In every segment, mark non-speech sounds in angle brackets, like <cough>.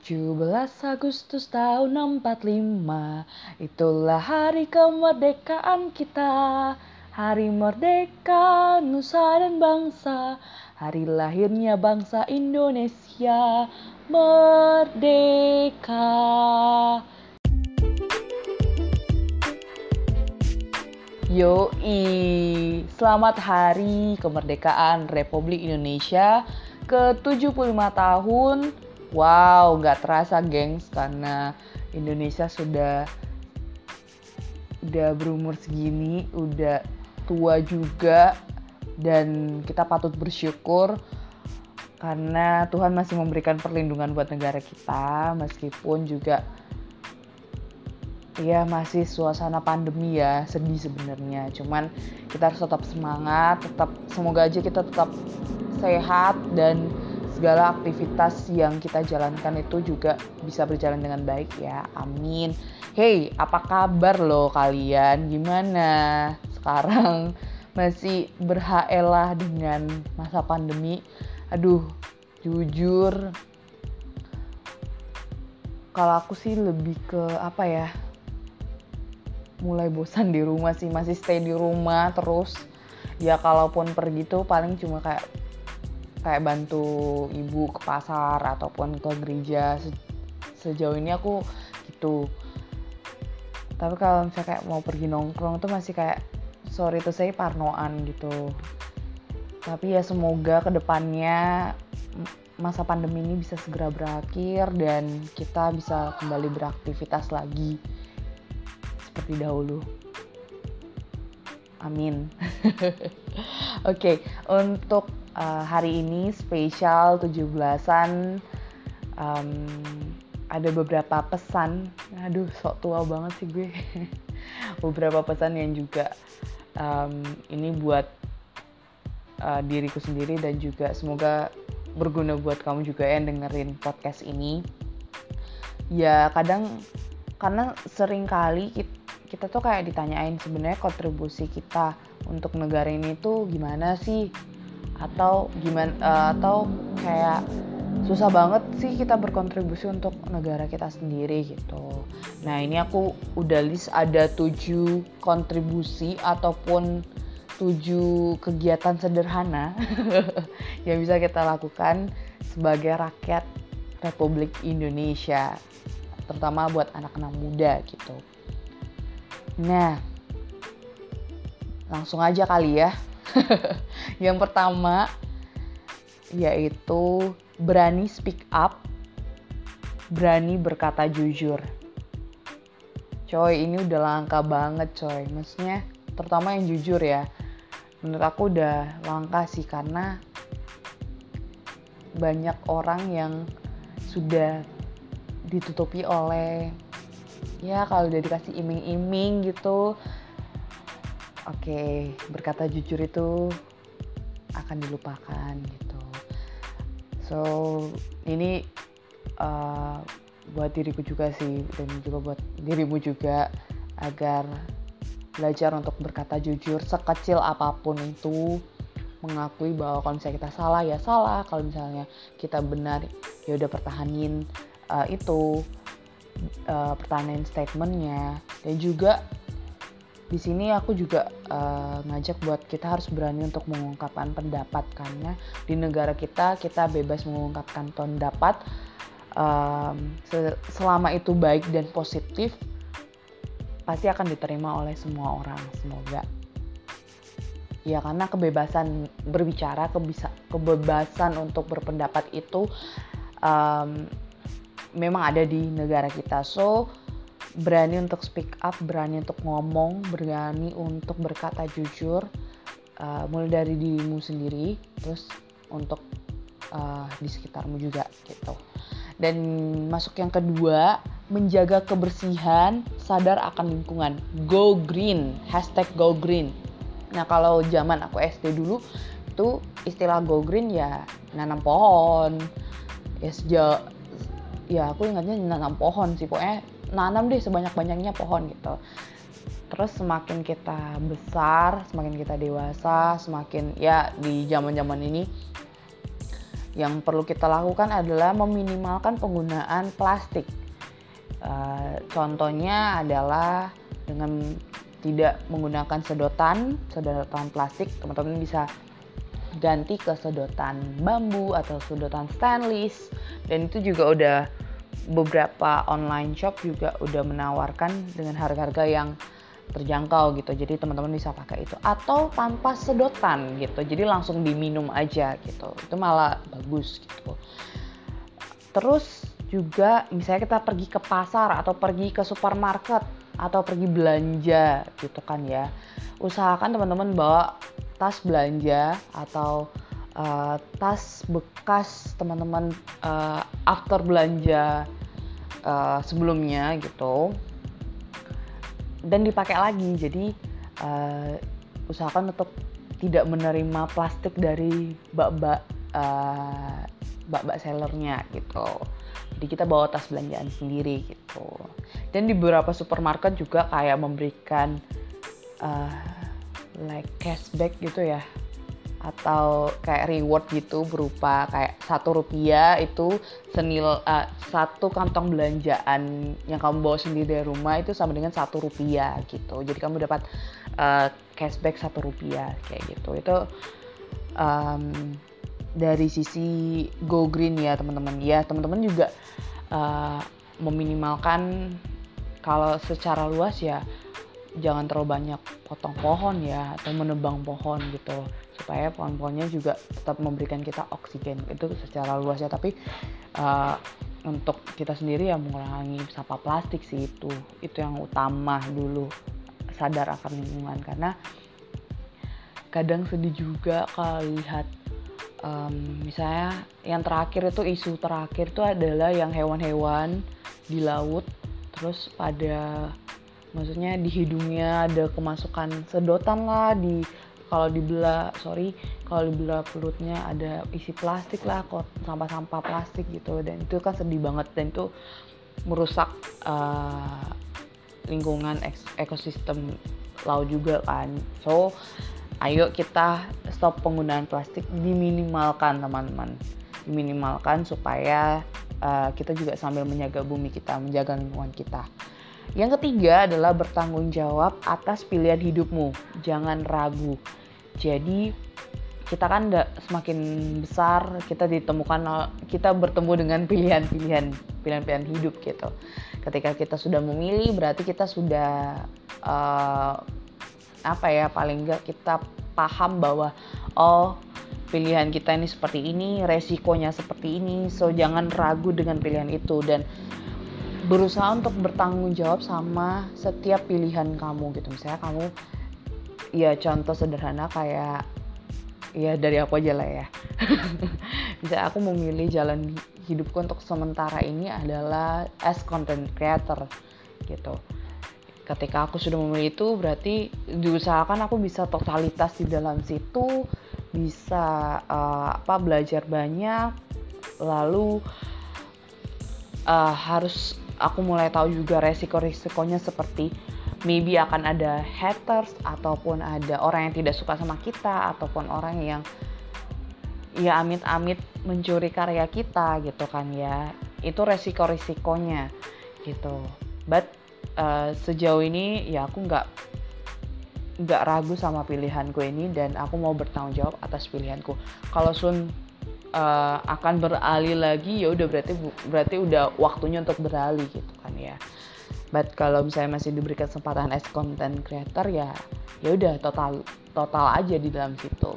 17 Agustus tahun 45 Itulah hari kemerdekaan kita. Hari merdeka nusa dan bangsa. Hari lahirnya bangsa Indonesia. Merdeka. Yoi, selamat hari kemerdekaan Republik Indonesia ke-75 tahun. Wow, nggak terasa gengs karena Indonesia sudah udah berumur segini, udah tua juga dan kita patut bersyukur karena Tuhan masih memberikan perlindungan buat negara kita meskipun juga ya masih suasana pandemi ya sedih sebenarnya. Cuman kita harus tetap semangat tetap semoga aja kita tetap sehat dan segala aktivitas yang kita jalankan itu juga bisa berjalan dengan baik ya. Amin. Hey apa kabar lo kalian? Gimana? Sekarang <laughs> masih berhaelah dengan masa pandemi? Aduh jujur kalau aku sih lebih ke apa ya? Mulai bosan di rumah sih masih stay di rumah terus. Ya kalaupun pergi tuh paling cuma kayak kayak bantu ibu ke pasar ataupun ke gereja sejauh ini aku gitu tapi kalau misalnya kayak mau pergi nongkrong tuh masih kayak sorry tuh saya parnoan gitu tapi ya semoga ke depannya masa pandemi ini bisa segera berakhir dan kita bisa kembali beraktivitas lagi seperti dahulu. Amin. <laughs> Oke, okay, untuk uh, hari ini spesial 17-an um, ada beberapa pesan. Aduh, sok tua banget sih gue. <laughs> beberapa pesan yang juga um, ini buat uh, diriku sendiri dan juga semoga berguna buat kamu juga yang dengerin podcast ini. Ya, kadang karena sering kali kita kita tuh kayak ditanyain sebenarnya kontribusi kita untuk negara ini tuh gimana sih atau gimana uh, atau kayak susah banget sih kita berkontribusi untuk negara kita sendiri gitu. Nah ini aku udah list ada tujuh kontribusi ataupun tujuh kegiatan sederhana <laughs> yang bisa kita lakukan sebagai rakyat Republik Indonesia, terutama buat anak-anak muda gitu. Nah, langsung aja kali ya. <laughs> yang pertama yaitu berani speak up, berani berkata jujur. Coy, ini udah langka banget coy. Maksudnya terutama yang jujur ya. Menurut aku udah langka sih karena banyak orang yang sudah ditutupi oleh ya kalau udah dikasih iming-iming gitu okay, berkata jujur itu akan dilupakan gitu. So ini uh, buat diriku juga sih dan juga buat dirimu juga agar belajar untuk berkata jujur sekecil apa pun itu mengakui bahwa kalau misalnya kita salah ya salah. Kalau misalnya kita benar ya udah pertahanin uh, itu uh, pertanyaan statementnya. Dan juga di sini aku juga uh, ngajak buat kita harus berani untuk mengungkapkan pendapat karena di negara kita kita bebas mengungkapkan pendapat um, selama itu baik dan positif pasti akan diterima oleh semua orang semoga ya karena kebebasan berbicara kebisa, kebebasan untuk berpendapat itu um, memang ada di negara kita. So berani untuk speak up, berani untuk ngomong, berani untuk berkata jujur, uh, mulai dari dirimu sendiri, terus untuk uh, di sekitarmu juga gitu. Dan masuk yang kedua, menjaga kebersihan, sadar akan lingkungan. Go green, hashtag go green. Nah kalau zaman aku SD dulu itu istilah go green ya nanam pohon. Ya sejak ya aku ingatnya nanam pohon sih pokoknya nanam deh sebanyak-banyaknya pohon gitu terus semakin kita besar semakin kita dewasa semakin ya di zaman zaman ini yang perlu kita lakukan adalah meminimalkan penggunaan plastik. Uh, contohnya adalah dengan tidak menggunakan sedotan, sedotan plastik, teman-teman bisa ganti ke sedotan bambu atau sedotan stainless dan itu juga udah beberapa online shop juga udah menawarkan dengan harga-harga yang terjangkau gitu. Jadi teman-teman bisa pakai itu. Atau tanpa sedotan gitu. Jadi langsung diminum aja gitu. Itu malah bagus gitu. Terus juga misalnya kita pergi ke pasar atau pergi ke supermarket atau pergi belanja gitu kan ya. Usahakan teman-teman bawa tas belanja atau uh, tas bekas teman-teman uh, after belanja uh, sebelumnya gitu. Dan dipakai lagi jadi uh, usahakan untuk tidak menerima plastik dari bak-bak uh, bak-bak sellernya gitu. Jadi kita bawa tas belanjaan sendiri gitu. Dan di beberapa supermarket juga kayak memberikan uh, like cashback gitu ya atau kayak reward gitu berupa kayak satu rupiah itu senil uh, satu kantong belanjaan yang kamu bawa sendiri dari rumah itu sama dengan satu rupiah gitu. Jadi kamu dapat uh, cashback satu rupiah kayak gitu. Itu um, dari sisi go green ya teman-teman. Ya teman-teman juga uh, meminimalkan kalau secara luas ya jangan terlalu banyak potong pohon ya atau menebang pohon gitu supaya pohon-pohonnya juga tetap memberikan kita oksigen. Itu secara luas ya tapi uh, untuk kita sendiri ya mengurangi sampah plastik sih itu. Itu yang utama dulu sadar akan lingkungan. Karena kadang sedih juga kalau lihat um, misalnya yang terakhir itu isu terakhir itu adalah yang hewan-hewan di laut terus pada maksudnya di hidungnya ada kemasukan sedotan lah di kalau dibelah sorry kalau dibelah perutnya ada isi plastik lah kok sampah-sampah plastik gitu dan itu kan sedih banget dan itu merusak uh, lingkungan ekosistem laut juga kan so ayo kita stop penggunaan plastik diminimalkan teman-teman diminimalkan supaya uh, kita juga sambil menjaga bumi kita menjaga lingkungan kita yang ketiga adalah bertanggung jawab atas pilihan hidupmu. Jangan ragu. Jadi kita kan semakin besar kita ditemukan kita bertemu dengan pilihan-pilihan pilihan-pilihan hidup gitu. Ketika kita sudah memilih berarti kita sudah uh, apa ya paling enggak kita paham bahwa oh pilihan kita ini seperti ini, resikonya seperti ini. So jangan ragu dengan pilihan itu dan berusaha untuk bertanggung jawab sama setiap pilihan kamu gitu. Misalnya kamu ya contoh sederhana kayak ya dari aku aja lah ya. <laughs> Bisa aku memilih jalan hidupku untuk sementara ini adalah as content creator gitu. Ketika aku sudah memilih itu berarti diusahakan aku bisa totalitas di dalam situ bisa uh, apa belajar banyak lalu uh, harus aku mulai tahu juga resiko-resikonya seperti maybe akan ada haters ataupun ada orang yang tidak suka sama kita ataupun orang yang ya amit-amit mencuri karya kita gitu kan ya. Itu resiko-resikonya gitu. But uh, sejauh ini ya aku nggak nggak ragu sama pilihanku ini dan aku mau bertanggung jawab atas pilihanku. Kalau Sun uh, akan beralih lagi ya udah berarti berarti udah waktunya untuk beralih gitu kan ya but kalau misalnya masih diberi kesempatan as content creator ya ya udah total total aja di dalam situ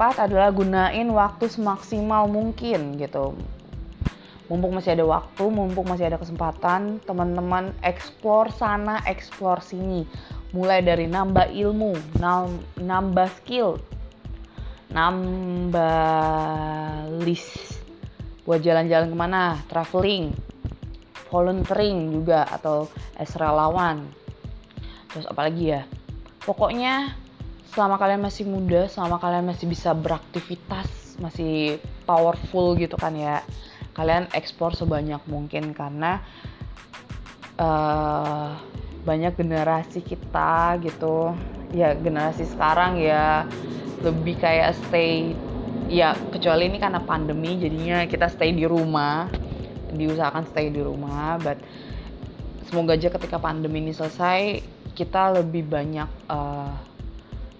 keempat adalah gunain waktu semaksimal mungkin gitu. Mumpung masih ada waktu, mumpung masih ada kesempatan, teman-teman explore sana, explore sini. Mulai dari nambah ilmu, nambah skill, nambah list buat jalan-jalan ke mana, traveling, volunteering juga atau as relawan terus apalagi ya pokoknya selama kalian masih muda selama kalian masih bisa beraktivitas masih powerful gitu kan ya kalian ekspor sebanyak mungkin karena uh, banyak generasi kita gitu. Ya generasi sekarang ya lebih kayak stay ya kecuali ini karena pandemi jadinya kita stay di rumah diusahakan stay di rumah but semoga aja ketika pandemi ini selesai kita lebih banyak uh,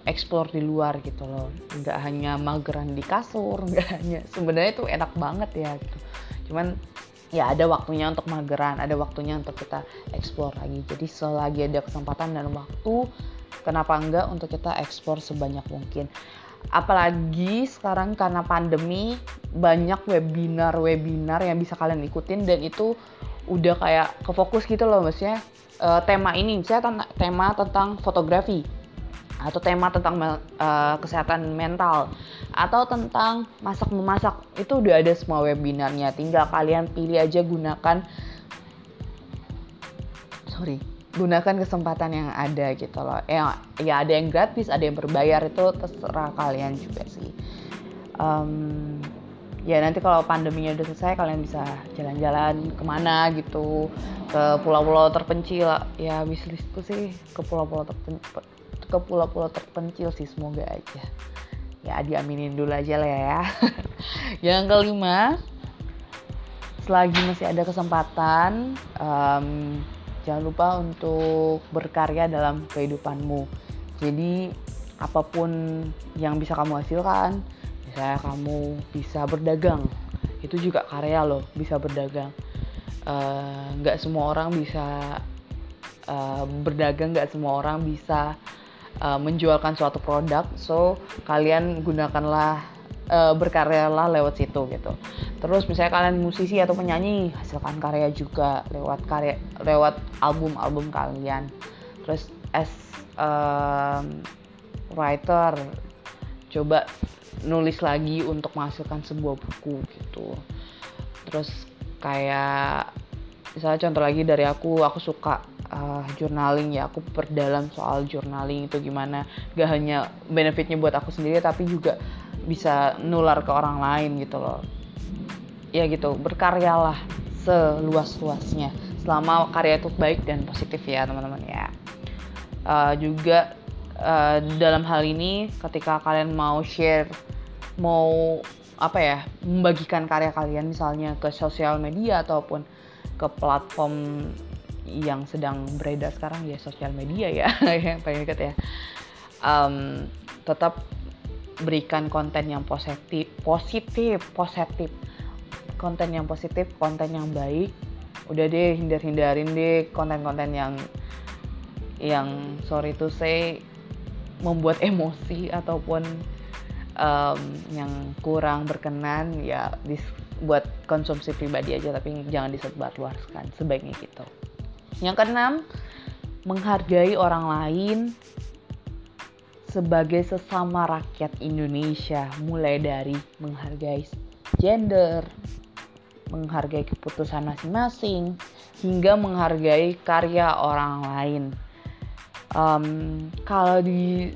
explore di luar gitu loh. Nggak hanya mageran di kasur <laughs> nggak hanya sebenarnya itu enak banget ya gitu. Cuman ya ada waktunya untuk mageran ada waktunya untuk kita explore lagi. Jadi selagi ada kesempatan dan waktu kenapa enggak untuk kita ekspor sebanyak mungkin? Apalagi sekarang karena pandemi banyak webinar-webinar yang bisa kalian ikutin dan itu udah kayak ke fokus gitu loh maksudnya uh, tema ini saya tema tentang fotografi atau tema tentang uh, kesehatan mental atau tentang masak memasak. Itu udah ada semua webinarnya. Tinggal kalian pilih aja gunakan sorry gunakan kesempatan yang ada gitu loh. Ya ya ada yang gratis ada yang berbayar itu terserah kalian juga sih. Um, ya nanti kalau pandeminya udah selesai kalian bisa jalan-jalan ke mana gitu. Ke pulau-pulau terpencil. Ya wishlistku sih ke pulau-pulau terpencil ke pulau-pulau terpencil sih semoga aja. Ya diaminin dulu aja lah ya. <laughs> Yang kelima selagi masih ada kesempatan um, jangan lupa untuk berkarya dalam kehidupanmu. Jadi apa pun yang bisa kamu hasilkan misalnya kamu bisa berdagang. Itu juga karya loh bisa berdagang. Eh, nggak uh, semua orang bisa uh, berdagang nggak semua orang bisa uh, menjualkan suatu produk so kalian gunakanlah uh, berkaryalah lewat situ gitu. Terus misalnya kalian musisi atau penyanyi, hasilkan karya juga lewat karya lewat album-album kalian. Terus as um, writer coba nulis lagi untuk menghasilkan sebuah buku gitu. Terus kayak misalnya contoh lagi dari aku, aku suka uh, journaling ya aku perdalam soal journaling itu gimana. Gak hanya benefitnya buat aku sendiri tapi juga bisa nular ke orang lain gitu loh. Ya gitu berkaryalah seluas-luasnya. Selama karya itu baik dan positif ya teman-teman ya. Uh, juga uh, dalam hal ini ketika kalian mau share mau apa ya membagikan karya kalian misalnya ke sosial media ataupun ke platform yang sedang beredar sekarang ya sosial media ya <laughs> yang paling dekat ya. Um, tetap berikan konten yang positif positif positif. Konten yang positif konten yang baik. Udah deh hindar hindarin deh konten-konten yang yang sorry to say membuat emosi ataupun um, yang kurang berkenan. Ya buat konsumsi pribadi aja tapi jangan disebarluaskan sebaiknya gitu yang keenam menghargai orang lain sebagai sesama rakyat Indonesia, mulai dari menghargai gender, menghargai keputusan masing-masing, hingga menghargai karya orang lain. Um, kalau di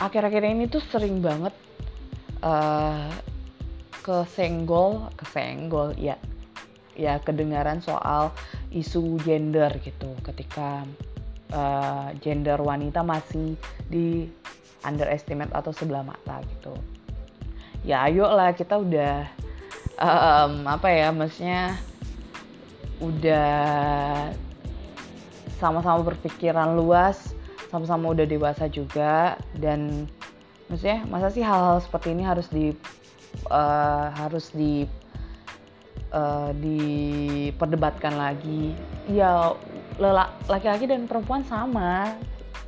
akhir-akhir ini tuh sering banget uh, kesenggol, kesenggol ya, ya kedengaran soal isu gender gitu, ketika uh, gender wanita masih di underestimate atau sebelah mata gitu. Ya ayo lah kita udah um, apa ya maksudnya udah sama-sama berpikiran luas sama-sama udah dewasa juga dan maksudnya masa sih hal-hal seperti ini harus di uh, harus di uh, diperdebatkan lagi. Ya laki-laki dan perempuan sama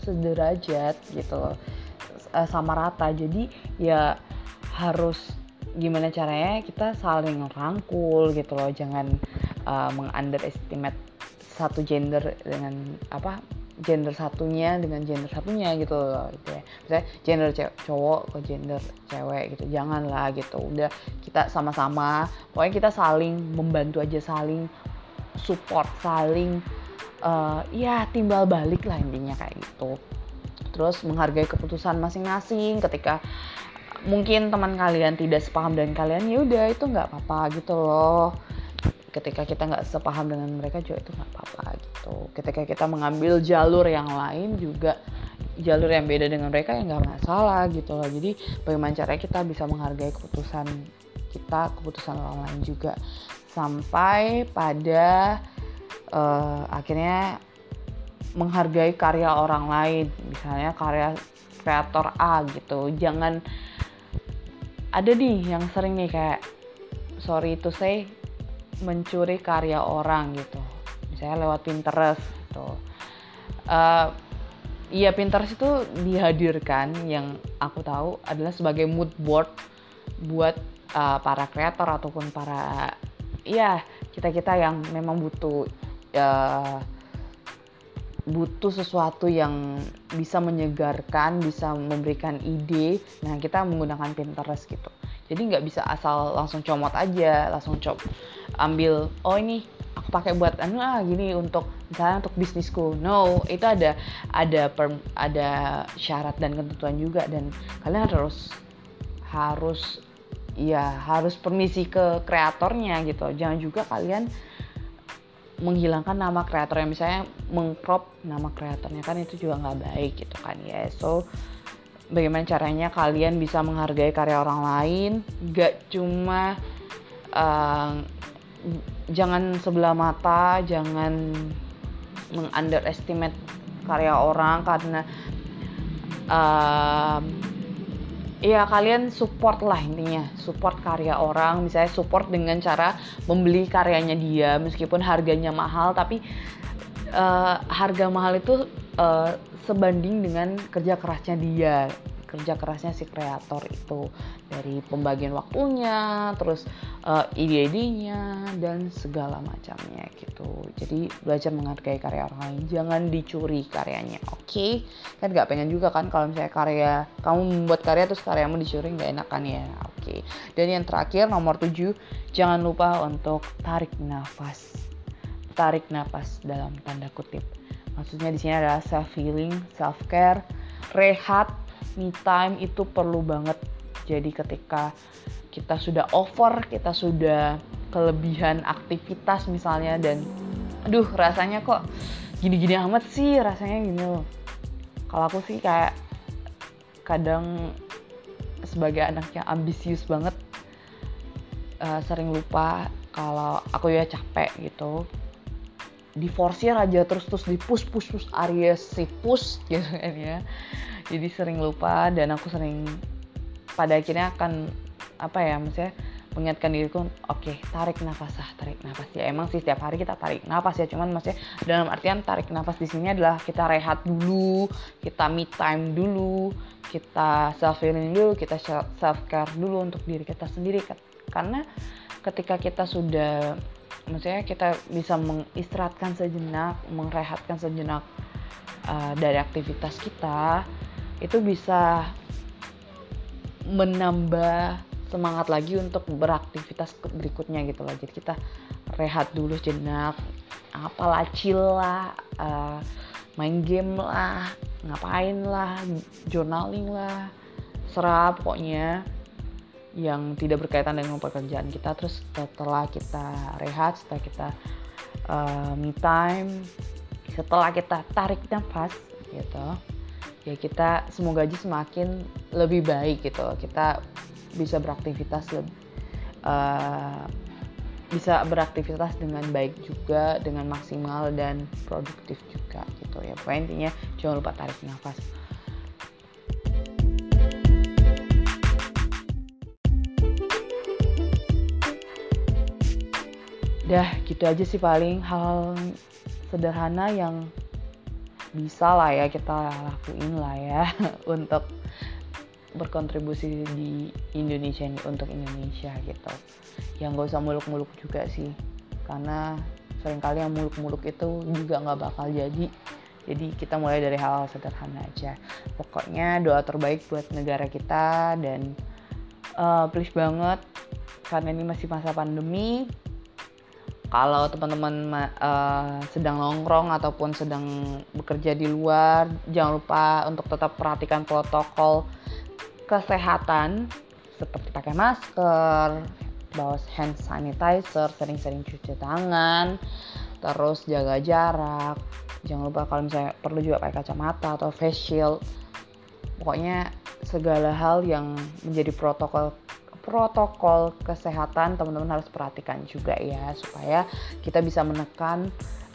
sederajat gitu loh uh, sama rata. Jadi ya harus gimana caranya kita saling rangkul gitu loh. Jangan uh, mengunderestimate satu gender dengan apa gender satunya dengan gender satunya gitu loh gitu ya. Misalnya gender cowok ke gender cewek gitu janganlah gitu. Udah kita sama-sama pokoknya kita saling membantu aja saling support saling uh, ya timbal balik lah intinya kayak gitu. Terus menghargai keputusan masing-masing ketika mungkin teman kalian tidak sepaham dengan kalian ya udah itu nggak apa-apa gitu loh ketika kita nggak sepaham dengan mereka juga itu nggak apa-apa gitu. Ketika kita mengambil jalur yang lain juga jalur yang beda dengan mereka ya nggak masalah gitu loh. Jadi bagaimana caranya kita bisa menghargai keputusan kita keputusan orang lain juga. Sampai pada uh, akhirnya menghargai karya orang lain. Misalnya karya kreator A gitu. Jangan ada nih yang sering nih kayak sorry itu saya mencuri karya orang gitu misalnya lewat Pinterest gitu uh, Iya Pinterest itu dihadirkan yang aku tahu adalah sebagai mood board buat uh, para kreator ataupun para ya kita kita yang memang butuh uh, butuh sesuatu yang bisa menyegarkan, bisa memberikan ide. Nah kita menggunakan Pinterest gitu. Jadi nggak bisa asal langsung comot aja, langsung cop ambil oh ini aku pakai buat anu ah gini untuk misalnya untuk bisnisku. No itu ada ada per, ada syarat dan ketentuan juga dan kalian harus harus ya harus permisi ke kreatornya gitu. Jangan juga kalian menghilangkan nama kreatornya. Misalnya mengcrop nama kreatornya kan itu juga nggak baik gitu kan ya. So bagaimana caranya kalian bisa menghargai karya orang lain. Gak cuma uh, jangan sebelah mata jangan mengunderestimate karya orang karena uh, ya kalian support lah intinya. Support karya orang misalnya support dengan cara membeli karyanya dia meskipun harganya mahal tapi uh, harga mahal itu uh, sebanding dengan kerja kerasnya dia. Kerja kerasnya si kreator itu. Dari pembagian waktunya terus uh, ide-idenya dan segala macamnya gitu. Jadi belajar menghargai karya orang lain. Jangan dicuri karyanya oke? Okay? kan nggak pengen juga kan kalau misalnya karya kamu membuat karya terus karyamu dicuri nggak enak kan ya? Oke. Okay. dan yang terakhir nomor 7 jangan lupa untuk tarik nafas. Tarik nafas dalam tanda kutip maksudnya di sini adalah self healing self care rehat me time itu perlu banget. Jadi ketika kita sudah over kita sudah kelebihan aktivitas misalnya dan aduh rasanya kok gini-gini amat sih rasanya gini loh. Kalau aku sih kayak kadang sebagai anak yang ambisius banget uh, sering lupa kalau aku ya capek gitu diforsir aja terus terus di push push push Aries si push <laughs> gitu kan ya. Jadi sering lupa dan aku sering pada akhirnya akan apa ya maksudnya mengingatkan diriku oke okay, tarik nafas ah tarik nafas. Ya emang sih setiap hari kita tarik nafas ya cuman maksudnya dalam artian tarik nafas di sini adalah kita rehat dulu kita me time dulu kita self healing dulu kita self care dulu untuk diri kita sendiri karena ketika kita sudah maksudnya kita bisa mengistirahatkan sejenak merehatkan sejenak uh, dari aktivitas kita itu bisa menambah semangat lagi untuk beraktivitas berikutnya gitu loh. Jadi kita rehat dulu jenak apalah chill lah uh, main game lah ngapain lah journaling lah serap pokoknya yang tidak berkaitan dengan pekerjaan kita. Terus setelah kita rehat setelah kita uh, me time setelah kita tarik nafas gitu ya kita semoga aja semakin lebih baik gitu. Kita bisa beraktivitas lebih uh, bisa beraktivitas dengan baik juga dengan maksimal dan produktif juga gitu. Ya pokoknya intinya jangan lupa tarik nafas dah gitu aja sih paling hal sederhana yang bisa lah ya kita lakuin lah ya <laughs> untuk berkontribusi di Indonesia ini untuk Indonesia gitu. Yang gak usah muluk-muluk juga sih karena sering kali yang muluk-muluk itu juga nggak bakal jadi. Jadi kita mulai dari hal, hal sederhana aja. Pokoknya doa terbaik buat negara kita dan uh, please banget karena ini masih masa pandemi kalau teman-teman uh, sedang nongkrong ataupun sedang bekerja di luar jangan lupa untuk tetap perhatikan protokol kesehatan. Seperti pakai masker bawa hand sanitizer sering-sering cuci tangan terus jaga jarak. Jangan lupa kalau misalnya perlu juga pakai kacamata atau face shield. Pokoknya segala hal yang menjadi protokol protokol kesehatan teman-teman harus perhatikan juga ya supaya kita bisa menekan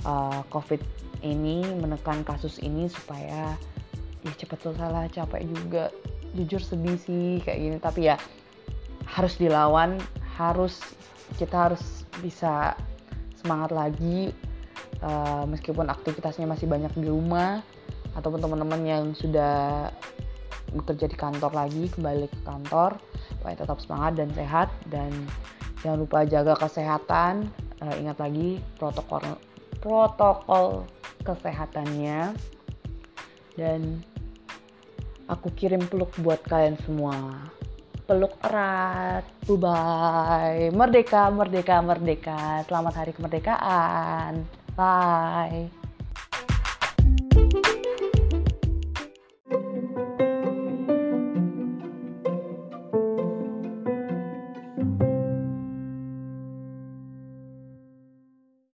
uh, covid ini menekan kasus ini supaya ya cepat selesai lah capek juga. Jujur sedih sih kayak gini tapi ya harus dilawan harus kita harus bisa semangat lagi uh, meskipun aktivitasnya masih banyak di rumah ataupun teman-teman yang sudah bekerja di kantor lagi kembali ke kantor supaya tetap semangat dan sehat. Dan jangan lupa jaga kesehatan. Uh, ingat lagi protokol protokol kesehatannya. Dan aku kirim peluk buat kalian semua. Peluk erat. Bye bye merdeka merdeka merdeka. Selamat hari kemerdekaan. Bye.